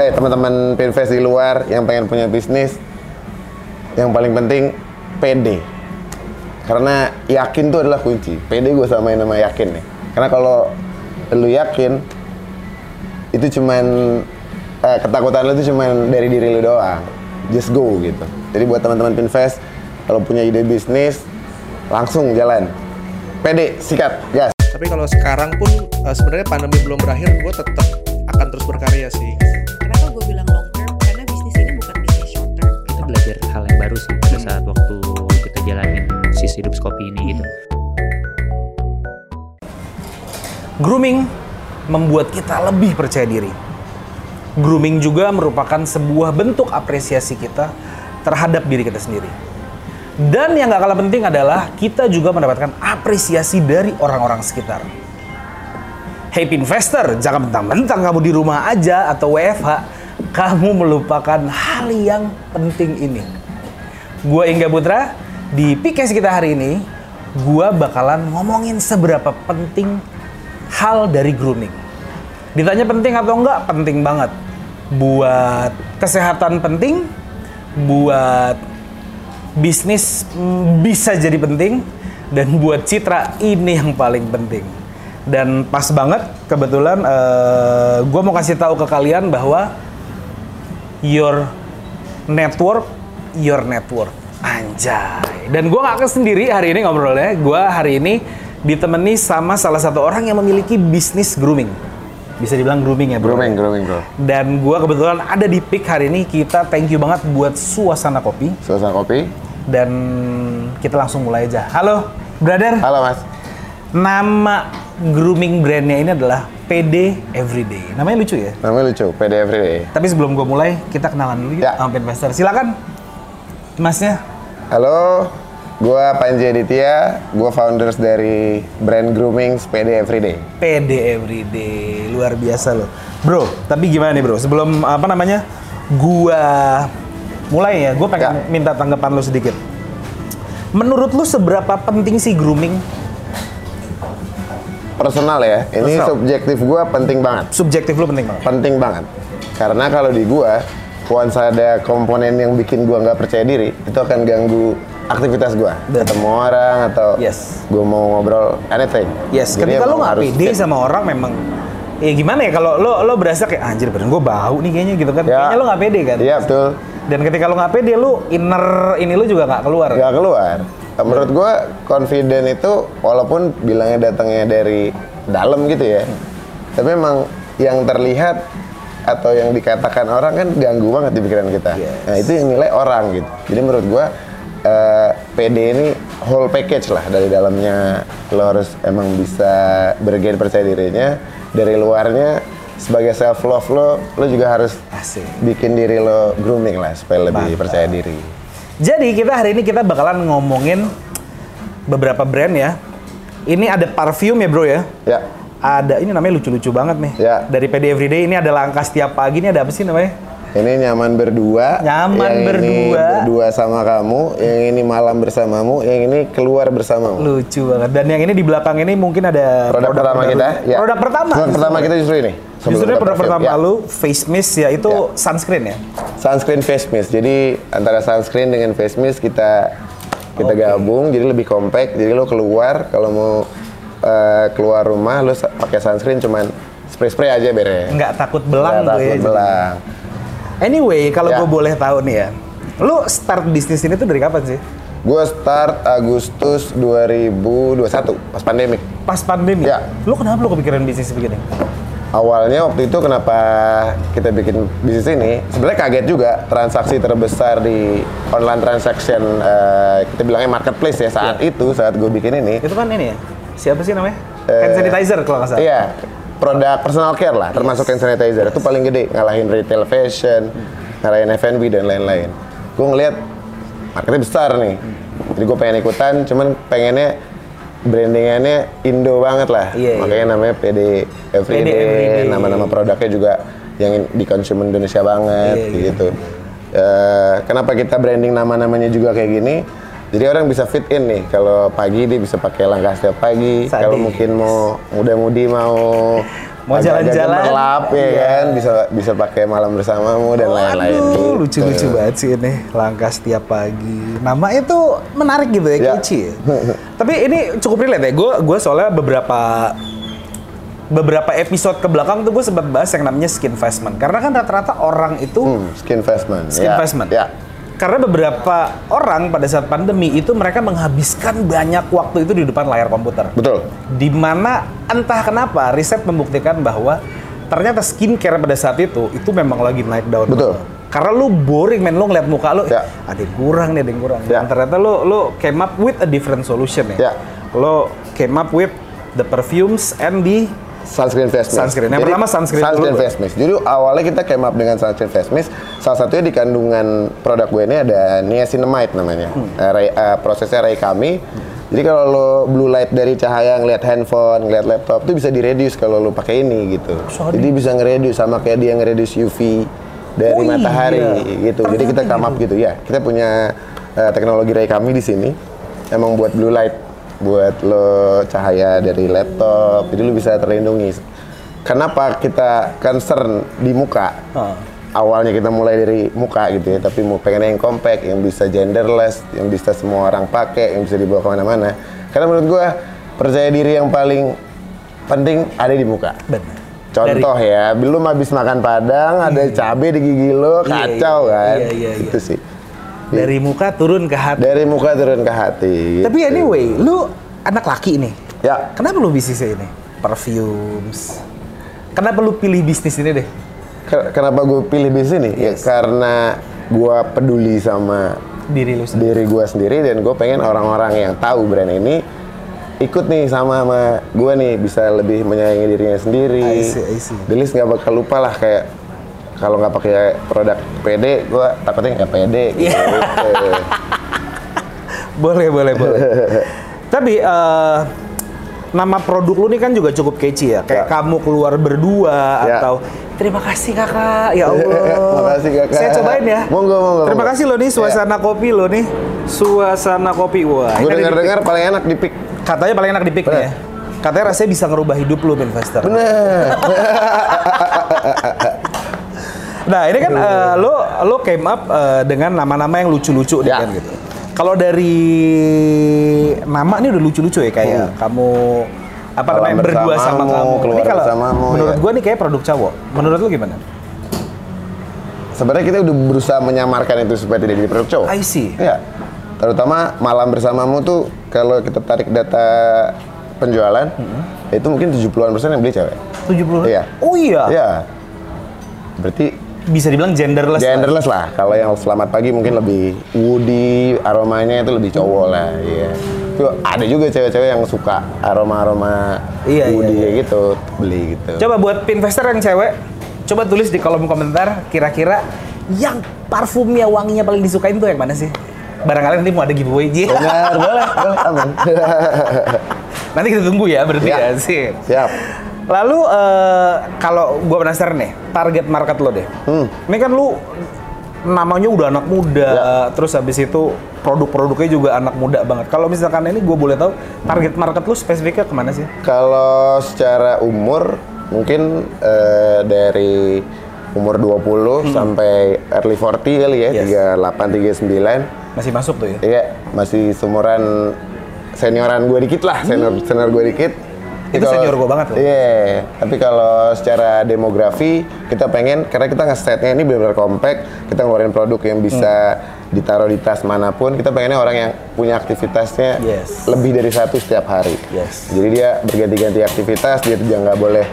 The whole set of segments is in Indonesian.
eh teman-teman Pinvest di luar yang pengen punya bisnis, yang paling penting PD. Karena yakin itu adalah kunci. PD gue samain nama yakin nih. Karena kalau lu yakin, itu cuman eh, ketakutan lu itu cuman dari diri lu doang. Just go gitu. Jadi buat teman-teman Pinvest, kalau punya ide bisnis, langsung jalan. PD, sikat, gas. Tapi kalau sekarang pun uh, sebenarnya pandemi belum berakhir, gue tetap akan terus berkarya sih. Kopi ini gitu. Grooming membuat kita lebih percaya diri. Grooming juga merupakan sebuah bentuk apresiasi kita terhadap diri kita sendiri. Dan yang gak kalah penting adalah kita juga mendapatkan apresiasi dari orang-orang sekitar. Hey investor, jangan mentang-mentang kamu di rumah aja atau WFH, kamu melupakan hal yang penting ini. Gua Ingga Putra, di PKS kita hari ini, gua bakalan ngomongin seberapa penting hal dari grooming. Ditanya penting atau enggak? Penting banget. Buat kesehatan penting, buat bisnis mm, bisa jadi penting, dan buat citra ini yang paling penting. Dan pas banget, kebetulan gue mau kasih tahu ke kalian bahwa your network, your network. Anjay. Dan gue gak akan sendiri hari ini ngobrolnya. Gue hari ini ditemani sama salah satu orang yang memiliki bisnis grooming. Bisa dibilang grooming ya bro. Grooming, grooming bro. Dan gue kebetulan ada di PIK hari ini. Kita thank you banget buat suasana kopi. Suasana kopi. Dan kita langsung mulai aja. Halo, brother. Halo mas. Nama grooming brandnya ini adalah PD Everyday. Namanya lucu ya. Namanya lucu, PD Everyday. Tapi sebelum gue mulai, kita kenalan dulu ya Ya. sama investor. Silakan, masnya. Halo, gua Panji Aditya, gua founders dari brand grooming PD Everyday. PD Everyday, luar biasa loh. Bro, tapi gimana nih bro? Sebelum apa namanya, gua mulai ya, gue pengen Ya. minta tanggapan lu sedikit. Menurut lu seberapa penting sih grooming? Personal ya, ini Personal. subjektif gua penting banget. Subjektif lu penting banget. Penting banget. Karena kalau di gua, once ada komponen yang bikin gua nggak percaya diri, itu akan ganggu aktivitas gua. Betul. Ketemu orang atau Yes. gua mau ngobrol anything. Yes, Jadi ketika lo nggak pede sama orang memang ya gimana ya kalau lo lo berasa kayak anjir badan gue bau nih kayaknya gitu kan. Ya. Kayaknya lo nggak pede kan. Iya betul. Dan ketika lo nggak pede lo inner ini lo juga nggak keluar. Gak keluar. Menurut gua confident itu walaupun bilangnya datangnya dari dalam gitu ya. Tapi memang yang terlihat atau yang dikatakan orang kan ganggu banget di pikiran kita. Yes. Nah, itu yang nilai orang gitu. Jadi menurut gua eh, PD ini whole package lah dari dalamnya lo harus emang bisa bergen percaya dirinya dari luarnya sebagai self love lo lo juga harus Asik. bikin diri lo grooming lah supaya lebih Mantap. percaya diri. Jadi kita hari ini kita bakalan ngomongin beberapa brand ya. Ini ada parfum ya bro ya. Ya. Ada ini namanya lucu-lucu banget nih. Ya. Dari PD Everyday ini ada langkah setiap pagi ini ada apa sih namanya? Ini nyaman berdua. Nyaman yang Ini berdua. berdua sama kamu. Yang ini malam bersamamu. Yang ini keluar bersamamu. Lucu banget. Dan yang ini di belakang ini mungkin ada Produk, pertama baru. kita. ya. Produk pertama. Produk pertama kita justru ini. Sebelum Justru produk perfume. pertama Ya. lu face mist ya itu Ya. sunscreen ya. Sunscreen face mist. Jadi antara sunscreen dengan face mist kita kita Oke. gabung. Jadi lebih compact. Jadi lo keluar kalau mau eh, keluar rumah sa- pakai sunscreen cuman spray-spray aja beres. Nggak takut belang Nggak tuh ya. belang. Anyway, kalau Ya. gue boleh tahu nih ya. Lu start bisnis ini tuh dari kapan sih? Gue start Agustus 2021 pas pandemik. Pas pandemi. Ya. Lu kenapa lu kepikiran bisnis begini? Awalnya waktu itu kenapa kita bikin bisnis ini? Sebenarnya kaget juga transaksi terbesar di online transaction eh, kita bilangnya marketplace ya saat itu saat gue bikin ini. Itu kan ini ya. Siapa sih namanya? Eh, Hand sanitizer kalau nggak salah. Iya, produk personal care lah, termasuk hand sanitizer itu paling gede ngalahin retail fashion, ngalahin F&B dan lain-lain. Gue ngeliat marketnya besar nih, jadi gue pengen ikutan, cuman pengennya brandingannya Indo banget lah, Iya, iya. makanya namanya PD Everyday, nama-nama produknya juga yang di consumer Indonesia banget Iya, iya. gitu. Eh, kenapa kita branding nama-namanya juga kayak gini? Jadi orang bisa fit in nih. Kalau pagi dia bisa pakai langkah setiap pagi. Kalau mungkin mau muda-mudi mau Mau jalan-jalan. gemerlap ya Iya. kan, bisa bisa pakai malam bersamamu dan lain-lain. Gitu. lucu-lucu banget sih ini. Langkah setiap pagi. Nama itu menarik gitu ya, Ya. catchy ya. Tapi ini cukup relate ya. Gue gue soalnya beberapa beberapa episode ke belakang tuh gue sempat bahas yang namanya skin investment. Karena kan rata-rata orang itu Hmm, skin investment. skin ya. investment. Ya. Karena beberapa orang pada saat pandemi itu mereka menghabiskan banyak waktu itu di depan layar komputer. Betul. Di mana entah kenapa riset membuktikan bahwa ternyata skincare pada saat itu itu memang lagi naik daun. Betul. Karena lu boring men, lu ngeliat muka lu, Ya. ada yang kurang nih, ada yang kurang. Ya. Dan ternyata lu lu came up with a different solution ya. Ya. Lu came up with the perfumes and the Sunscreen face mist. Sunscreen. Yang pertama sunscreen Sunscreen dulu. face mist. Jadi awalnya kita came up dengan sunscreen face mist. Salah satunya di kandungan produk gue ini ada niacinamide namanya. Hmm. Eh, ray- eh, prosesnya ray kami. Jadi kalau lo blue light dari cahaya ngeliat handphone, ngeliat laptop itu bisa direduce kalau lo pakai ini gitu. Sorry. Jadi bisa ngereduce sama kayak dia ngereduce UV dari Oh matahari iya. gitu. Jadi kita come up gitu ya. Kita punya eh, teknologi ray kami di sini. Emang buat blue light buat lo cahaya dari laptop, jadi lo bisa terlindungi. Kenapa kita concern di muka? Ah. Awalnya kita mulai dari muka gitu ya, tapi mau pengen yang compact, yang bisa genderless, yang bisa semua orang pakai, yang bisa dibawa ke mana-mana. Karena menurut gua percaya diri yang paling penting ada di muka. Benar. Contoh ya, belum habis makan padang, ada cabai di gigi lo, Iya, kacau iya, kan? iya, iya, iya. Itu sih. Dari muka turun ke hati. Dari muka turun ke hati. Tapi gitu. anyway, lu anak laki nih. Ya, Kenapa lu bisnisnya ini? Perfumes. Kenapa lu pilih bisnis ini deh? Ke- Kenapa gue pilih bisnis ini? Ya Yes. karena gue peduli sama Diri lu sendiri. diri gue sendiri dan gue pengen orang-orang yang tahu brand ini ikut nih sama sama gue nih bisa lebih menyayangi dirinya sendiri. I see, I see. At least nggak bakal lupa lah kayak kalau nggak pakai produk PD, gue takutnya nggak pede. Iya. Gitu. Boleh, boleh, boleh. Tapi eh, nama produk lu nih kan juga cukup catchy ya. Kayak Ya. kamu keluar berdua Ya. atau terima kasih kakak. Ya Allah. Makasih, Kakak. Saya cobain ya. Monggo, monggo, Terima monggo. kasih lo nih suasana kopi lo nih. Suasana kopi wah. gue di dengar-dengar paling enak di pick. katanya paling enak di nih Bener. ya. Katanya rasanya bisa ngerubah hidup lu investor. Bener. Nah ini kan eh, lo lo came up eh, dengan nama-nama yang lucu-lucu Ya. kan gitu. Kalau dari nama ini udah lucu-lucu ya kayak kamu apa namanya berdua sama kamu. Ini kalau bersamamu, menurut ya. gua nih kayak produk cowok. Menurut lu gimana? Sebenarnya kita udah berusaha menyamarkan itu supaya tidak jadi produk cowok. I see. Iya. Terutama malam bersamamu tuh kalau kita tarik data penjualan itu mungkin 70-an persen yang beli cewek. 70 Iya. Oh iya. Iya. Berarti Bisa dibilang genderless. lah. genderless lah. Kalau yang selamat pagi mungkin lebih woody, aromanya itu lebih cowok lah. Iya. Itu ada juga cewek-cewek yang suka aroma-aroma Iya, iya, woody iya. kayak gitu, beli gitu. Coba buat investor yang cewek, coba tulis di kolom komentar kira-kira yang parfumnya wanginya paling disukain tuh yang mana sih? Barangkali nanti mau ada giveaway Ji. Benar, boleh, boleh, aman. Nanti kita tunggu ya berarti Ya. ya sih. Siap. Lalu eh, kalau gua penasaran nih, target market lo deh. Hmm. Ini kan lu namanya udah anak muda, Ya. terus habis itu produk-produknya juga anak muda banget. Kalau misalkan ini gue boleh tahu target market lu spesifiknya ke mana sih? Kalau secara umur mungkin eh, dari umur 20 sampai early 40 kali ya, Hmm. Yes. 38 39. Masih masuk tuh ya? Iya, masih seumuran senioran gue dikit lah, senior senior gue dikit. Hmm. Itu Kalau- senior gua banget loh. Iya, tapi kalau secara demografi kita pengen karena kita nge-setnya ini benar-benar compact, kita ngeluarin produk yang bisa Hmm. ditaruh di tas mana pun. Kita pengennya orang yang punya aktivitasnya Yes. lebih dari satu setiap hari. Yes. Jadi dia berganti-ganti aktivitas, dia juga nggak boleh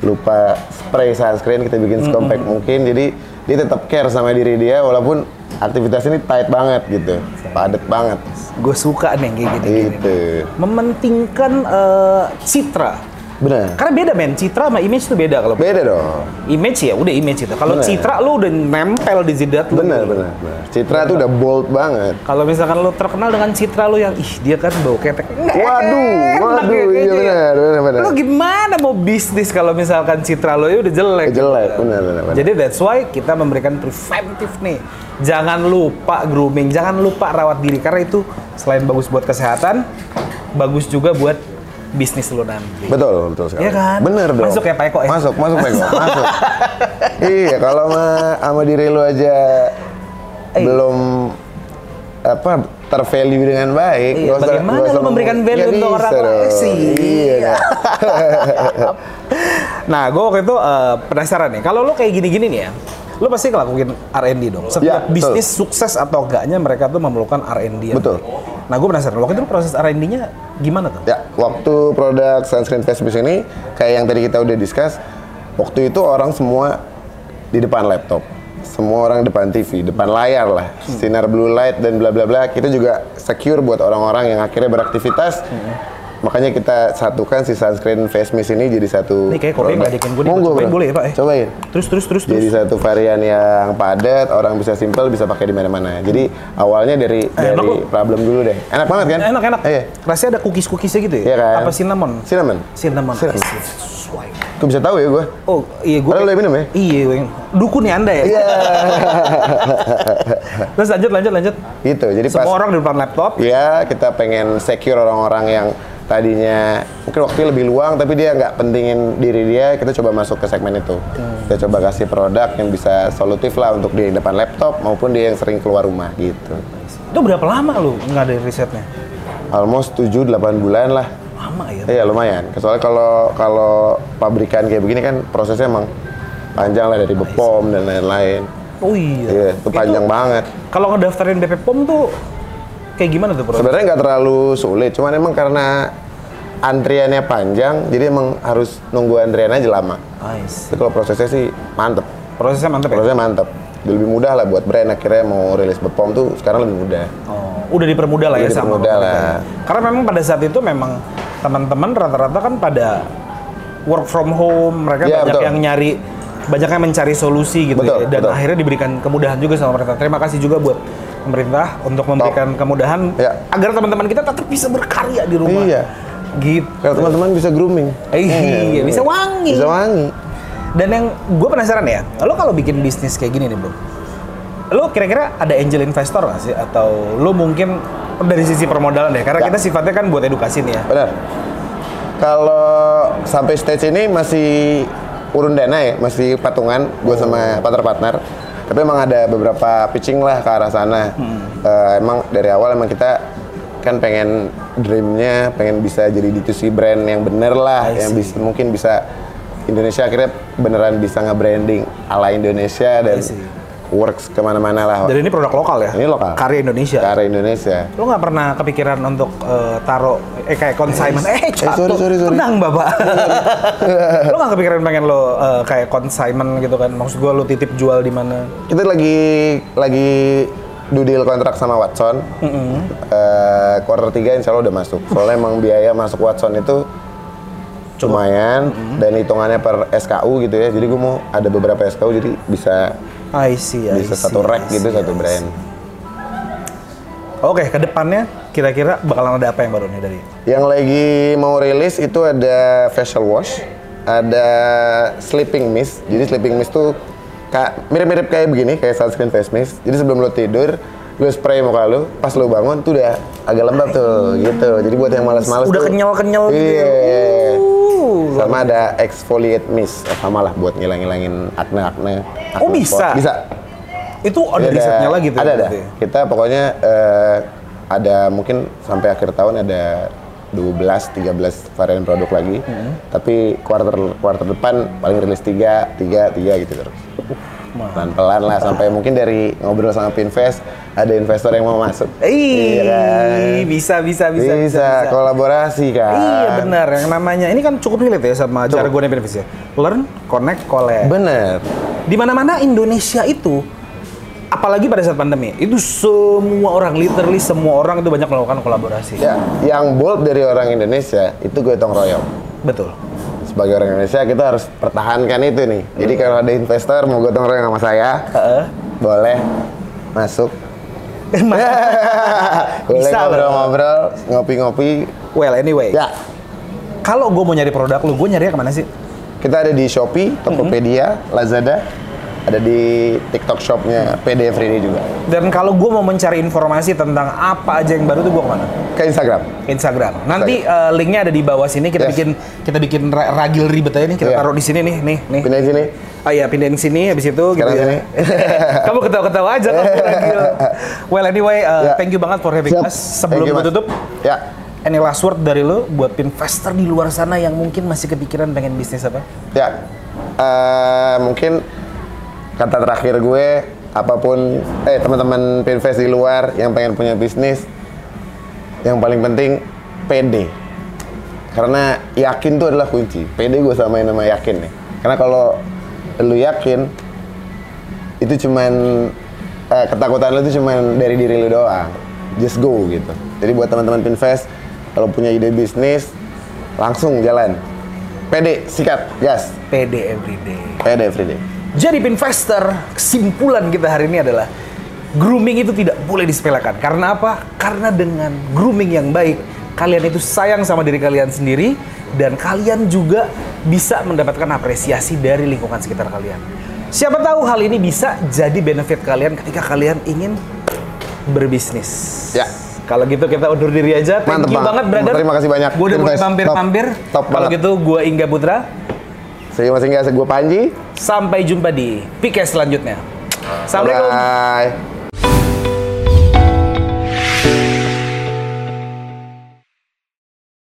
lupa spray sunscreen, kita bikin secompact mungkin. Jadi dia tetap care sama diri dia walaupun aktivitas ini tight banget gitu, padat banget. Gue suka nih kayak. Gitu. Mementingkan eh, citra. Benar. Karena beda men, citra sama image tuh beda kalau Beda dong. image ya udah image itu. Kalau Bener. citra lu udah nempel di jidat lu. Benar, benar, benar. Citra tuh udah bold banget. Kalau misalkan lu terkenal dengan citra lu yang ih dia kan bau ketek. Nggak Waduh, enak waduh, ya iya kayaknya ya. benar, benar. Lu gimana mau bisnis kalau misalkan citra lu ya udah jelek? Jelek, benar, benar, benar. Jadi that's why kita memberikan preventif nih. Jangan lupa grooming, jangan lupa rawat diri karena itu selain bagus buat kesehatan, bagus juga buat bisnis lo nanti. Betul, betul sekali. Iya kan? Bener dong. Masuk ya, Pak Eko ya? Masuk, masuk Pak Eko, masuk. iya, kalau sama, sama diri lu aja Eh. belum apa tervalue dengan baik, Iya, usah- bagaimana usah lu memberikan value Nggak untuk orang lain sih? Iya. kan? Nah, gue waktu itu eh, penasaran nih. Kalau lo kayak gini-gini nih ya, lo pasti ngelakuin R&D dong. Setiap Ya, betul. bisnis sukses atau enggaknya mereka tuh memerlukan R&D. Betul. Nah, gue penasaran. Waktu itu proses R&D-nya gimana tuh? Ya, waktu produk sunscreen face mist ini kayak yang tadi kita udah discuss, waktu itu orang semua di depan laptop. Semua orang depan TV, depan layar lah. Hmm. Sinar blue light dan bla bla bla. Kita juga secure buat orang-orang yang akhirnya beraktivitas. Hmm. Makanya kita satukan si sunscreen face mist ini jadi satu Ini kayak kopi produk. ngeledekin gue Monggo, cobain bro. boleh ya, Pak, ya? Cobain. Terus, terus, terus, terus. Jadi satu varian yang padat, orang bisa simple, bisa pakai di mana-mana. Jadi awalnya dari Eh, enak dari kok. problem dulu deh. Enak banget kan? Enak, enak. Iya. Rasanya ada cookies-cookiesnya gitu ya? Iya kan? Apa cinnamon? Cinnamon. Cinnamon. Cinnamon. Sesuai. Kok bisa tahu ya gue? Oh, iya gue. Padahal udah minum ya? Iya, gue. Dukun nih Anda ya? Iya. Terus lanjut, lanjut, lanjut. gitu. Jadi pas Semua orang di depan laptop. ya kita pengen secure orang-orang yang tadinya mungkin waktunya lebih luang tapi dia nggak pentingin diri dia kita coba masuk ke segmen itu Hmm. kita coba kasih produk yang bisa solutif lah untuk dia yang depan laptop maupun dia yang sering keluar rumah gitu Itu berapa lama lu nggak ada risetnya? almost 7-8 bulan lah Lama ya? iya lumayan soalnya kalau kalau pabrikan kayak begini kan prosesnya emang panjang lah dari bepom dan lain-lain Oh iya. iya itu panjang banget Kalau ngedaftarin BP POM tuh kayak gimana tuh? Sebenarnya nggak terlalu sulit, cuman emang karena antriannya panjang, jadi emang harus nunggu antrian aja lama. Nice. Tapi kalau prosesnya sih mantep, Prosesnya mantep ya? prosesnya mantep. Lebih mudah lah buat brand akhirnya mau rilis Bepom tuh sekarang lebih mudah. Oh, udah dipermudah lah ya Udah sama dipermudah pemerintah. lah. Karena memang pada saat itu memang teman-teman rata-rata kan pada work from home, mereka Iya, banyak betul. yang nyari banyak yang mencari solusi gitu Betul, ya. Dan betul. akhirnya diberikan kemudahan juga sama pemerintah. Terima kasih juga buat pemerintah untuk memberikan kemudahan Ya. agar teman-teman kita tetap bisa berkarya di rumah. Iya. Gitu. Kalau teman-teman bisa grooming. Iya, bisa wangi. Bisa wangi. Dan yang gue penasaran ya, lo kalau bikin bisnis kayak gini nih bro, lo kira-kira ada angel investor nggak sih? Atau lo mungkin dari sisi permodalan deh? Karena Ya. kita sifatnya kan buat edukasi nih ya. Benar. Kalau sampai stage ini masih urun dana ya, masih patungan gue sama partner-partner. Tapi emang ada beberapa pitching lah ke arah sana. Eh, emang dari awal emang kita kan pengen dreamnya pengen bisa jadi D2C brand yang bener lah, yang bisa mungkin bisa Indonesia akhirnya beneran bisa nge-branding ala Indonesia dan. Works ke mana-mana lah. Dan ini produk lokal ya? Ini lokal. Karya Indonesia. Karya Indonesia. Lo nggak pernah kepikiran untuk eh, taruh eh kayak consignment? Eh, jatuh. sorry, sorry, sorry. Tenang, Bapak. lo nggak kepikiran pengen lo eh, kayak consignment gitu kan? Maksud gue lo titip jual di mana? kita lagi lagi do deal kontrak sama Watson. Eh, quarter 3 insya Allah udah masuk. Soalnya emang biaya masuk Watson itu lumayan dan hitungannya per SKU gitu ya. Jadi gue mau ada beberapa SKU jadi bisa I see, I bisa see, satu rack gitu see, satu brand. Oke, ke depannya kira-kira bakalan ada apa yang baru nih dari Yang lagi mau rilis itu ada facial wash, ada sleeping mist. Jadi sleeping mist tuh kayak mirip-mirip kayak begini, kayak sunscreen face mist. Jadi sebelum lo tidur, lo spray muka lo, pas lo bangun tuh udah agak lembab tuh, gitu. Jadi buat yang malas-malas Udah kenyal-kenyal gitu Iya. Ya. Uh, Sama ada exfoliate mist, Eh, sama lah buat ngilang-ngilangin acne-acne. Oh, bisa? spot. Bisa. Itu ada Jadi risetnya lagi tuh. Ada, ada. berarti. Kita pokoknya eh, ada mungkin sampai akhir tahun ada 12 13 varian produk lagi. Hmm. Tapi quarter quarter depan paling rilis 3 3 3 gitu terus. mantap. Pelan-pelan lah sampai mungkin dari ngobrol sama Pinvest ada investor yang mau masuk. Iya kan? bisa, bisa, bisa, Bisa, bisa, bisa. kolaborasi kan. Iya benar, yang namanya ini kan cukup relate ya sama Cukup. jargonnya Benevis ya. Learn, connect, collab. Bener. Di mana-mana Indonesia itu apalagi pada saat pandemi, itu semua orang literally semua orang itu banyak melakukan kolaborasi. Ya, yang bold dari orang Indonesia itu gotong royong. Betul. Sebagai orang Indonesia kita harus pertahankan itu nih. Jadi kalau ada investor mau gotong royong sama saya, Heeh. boleh masuk. boleh ngobrol-ngobrol, ngopi-ngopi. Well, anyway. Ya, Kalau gue mau nyari produk lu, gue nyari ke mana sih? kita ada di Shopee, Tokopedia, Lazada, ada di TikTok shopnya PD Everyday juga. Dan kalau gue mau mencari informasi tentang apa aja yang baru tuh gue ke mana? Ke Instagram. Instagram. Nanti eh, linknya ada di bawah sini. Kita Yes. bikin kita bikin ra- ragil ribet aja nih. Kita Iya. taruh di sini nih, nih, nih. Pindahin sini. Oh iya, pindahin sini habis itu gitu Sekarang ya. sini. kamu ketawa-ketawa aja kamu ragil. Well anyway, uh, Ya. thank you banget for having Siap. us. Sebelum gue tutup, Ya. any last word dari lo buat investor di luar sana yang mungkin masih kepikiran pengen bisnis apa? Ya. Eh, mungkin kata terakhir gue apa pun eh teman-teman pinvest di luar yang pengen punya bisnis yang paling penting PD. Karena yakin tuh adalah kunci. PD gue samain sama yakin nih. Karena kalau lu yakin itu cuman eh, ketakutan lu itu cuman dari diri lu doang. Just go gitu. Jadi buat teman-teman pinvest kalau punya ide bisnis langsung jalan. PD, sikat, gas. PD everyday. PD everyday. Jadi investor, kesimpulan kita hari ini adalah grooming itu tidak boleh disepelekan. Karena apa? Karena dengan grooming yang baik, kalian itu sayang sama diri kalian sendiri dan kalian juga bisa mendapatkan apresiasi dari lingkungan sekitar kalian. Siapa tahu hal ini bisa jadi benefit kalian ketika kalian ingin berbisnis. Ya. Kalau gitu kita undur diri aja. Thank Mantep you banget. banget, brother. Terima kasih banyak. Gue udah mulai mampir-mampir. Top. Top Kalau gitu gue Ingga Putra. Saya masih nggak gue Panji. Sampai jumpa di PK selanjutnya. Assalamualaikum. Bye.